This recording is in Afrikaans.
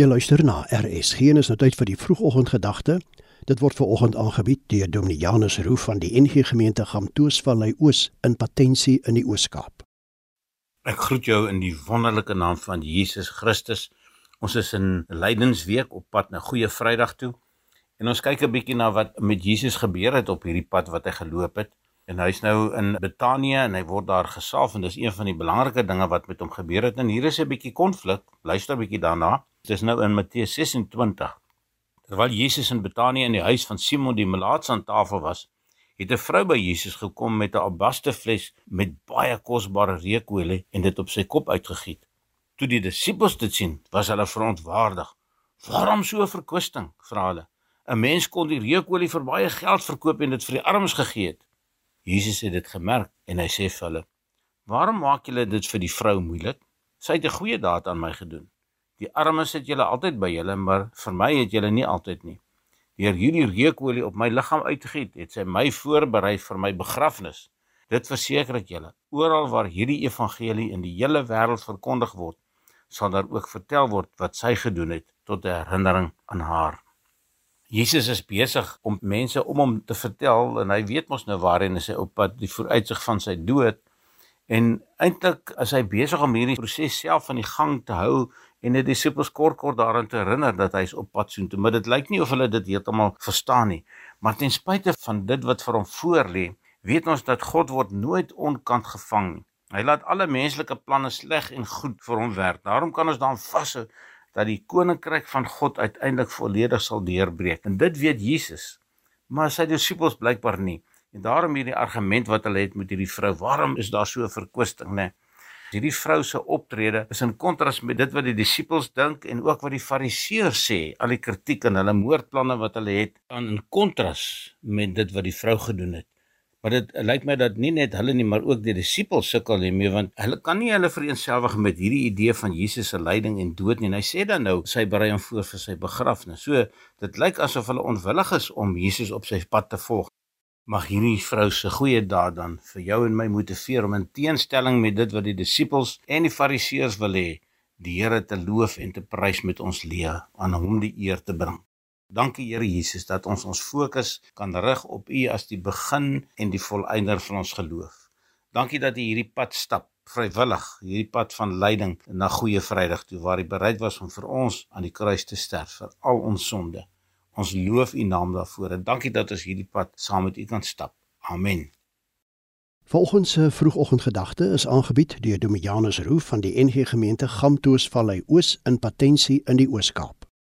Jy luister na RSG en is nou tyd vir die vroegoggendgedagte. Dit word ver oggend aangebied deur Dominee Janus Roo van die NG Gemeente Gamtoosvallei Oos in Patensie in die Oos-Kaap. Ek groet jou in die wonderlike naam van Jesus Christus. Ons is in Lydensweek op pad na Goeie Vrydag toe. En ons kyk 'n bietjie na wat met Jesus gebeur het op hierdie pad wat hy geloop het. En hy's nou in Betanië en hy word daar gesalf en dis een van die belangrike dinge wat met hom gebeur het. En hier is 'n bietjie konflik. Luister 'n bietjie daarna. Dit is nou in Matteus 26. Terwyl Jesus in Betanië in die huis van Simon die Melaats aan tafel was, het 'n vrou by Jesus gekom met 'n albasterfles met baie kosbare reukolie en dit op sy kop uitgegiet. Toe die disippels dit sien, was hulle verontwaardig. "Waarom so verkwisting?" vra hulle. "’n Mens kon die reukolie vir baie geld verkoop en dit vir die armes gegee het." Jesus het dit gemerk en hy sê vir hulle: "Waarom maak julle dit vir die vrou moeilik? Sy het 'n goeie daad aan my gedoen." Die armes het julle altyd by julle, maar vir my het julle nie altyd nie. Deur hierdie reukolie op my liggaam uitgegiet, het sy my voorberei vir my begrafnis. Dit verseker ek julle, oral waar hierdie evangelie in die hele wêreld verkondig word, sal daar ook vertel word wat sy gedoen het tot 'n herinnering aan haar. Jesus is besig om mense om hom te vertel en hy weet mos nou waarheen hy op pad die vooruitsig van sy dood en eintlik is hy besig om hierdie proses self aan die gang te hou en die disippels kort kort daaraan te herinner dat hy is op pad soontoe, maar dit lyk nie of hulle dit heeltemal verstaan nie. Maar ten spyte van dit wat vir hom voorlê, weet ons dat God word nooit onkant gevang nie. Hy laat alle menslike planne sleg en goed vir hom werk. Daarom kan ons dan vashou dat die koninkryk van God uiteindelik volledig sal deurbreek. En dit weet Jesus. Maar sy disippels blykbaar nie. En daarom hierdie argument wat hulle het met hierdie vrou, waarom is daar so 'n verkwisting, né? Nee? Hierdie vrou se optrede is in kontras met dit wat die disippels dink en ook wat die fariseërs sê, al die kritiek en hulle moordplanne wat hulle het, aan in kontras met dit wat die vrou gedoen het. Maar dit lyk my dat nie net hulle nie, maar ook die disippels sukkel hiermee want hulle kan nie hulle vereenselwig met hierdie idee van Jesus se lyding en dood nie. En hy sê dan nou sy berei hom voor vir sy begrafnis. So dit lyk asof hulle onwillig is om Jesus op sy pad te volg mag hierdie vrou se goeie daad dan vir jou en my motiveer om in teenstelling met dit wat die disippels en die fariseërs wil hê, die Here te loof en te prys met ons lewe, aan hom die eer te bring. Dankie Here Jesus dat ons ons fokus kan rig op U as die begin en die volëinder van ons geloof. Dankie dat U hierdie pad stap vrywillig, hierdie pad van lyding na goeie Vrydag toe waar U bereid was om vir ons aan die kruis te sterf vir al ons sonde. Ons loof U naam daarvoor en dankie dat ons hierdie pad saam met U kan stap. Amen. Volgens se vroegoggendgedagte is aangebied deur Dominee Janus Roo van die NG Gemeente Gamtoosvallei Oos in Patensie in die Oos-Kaap.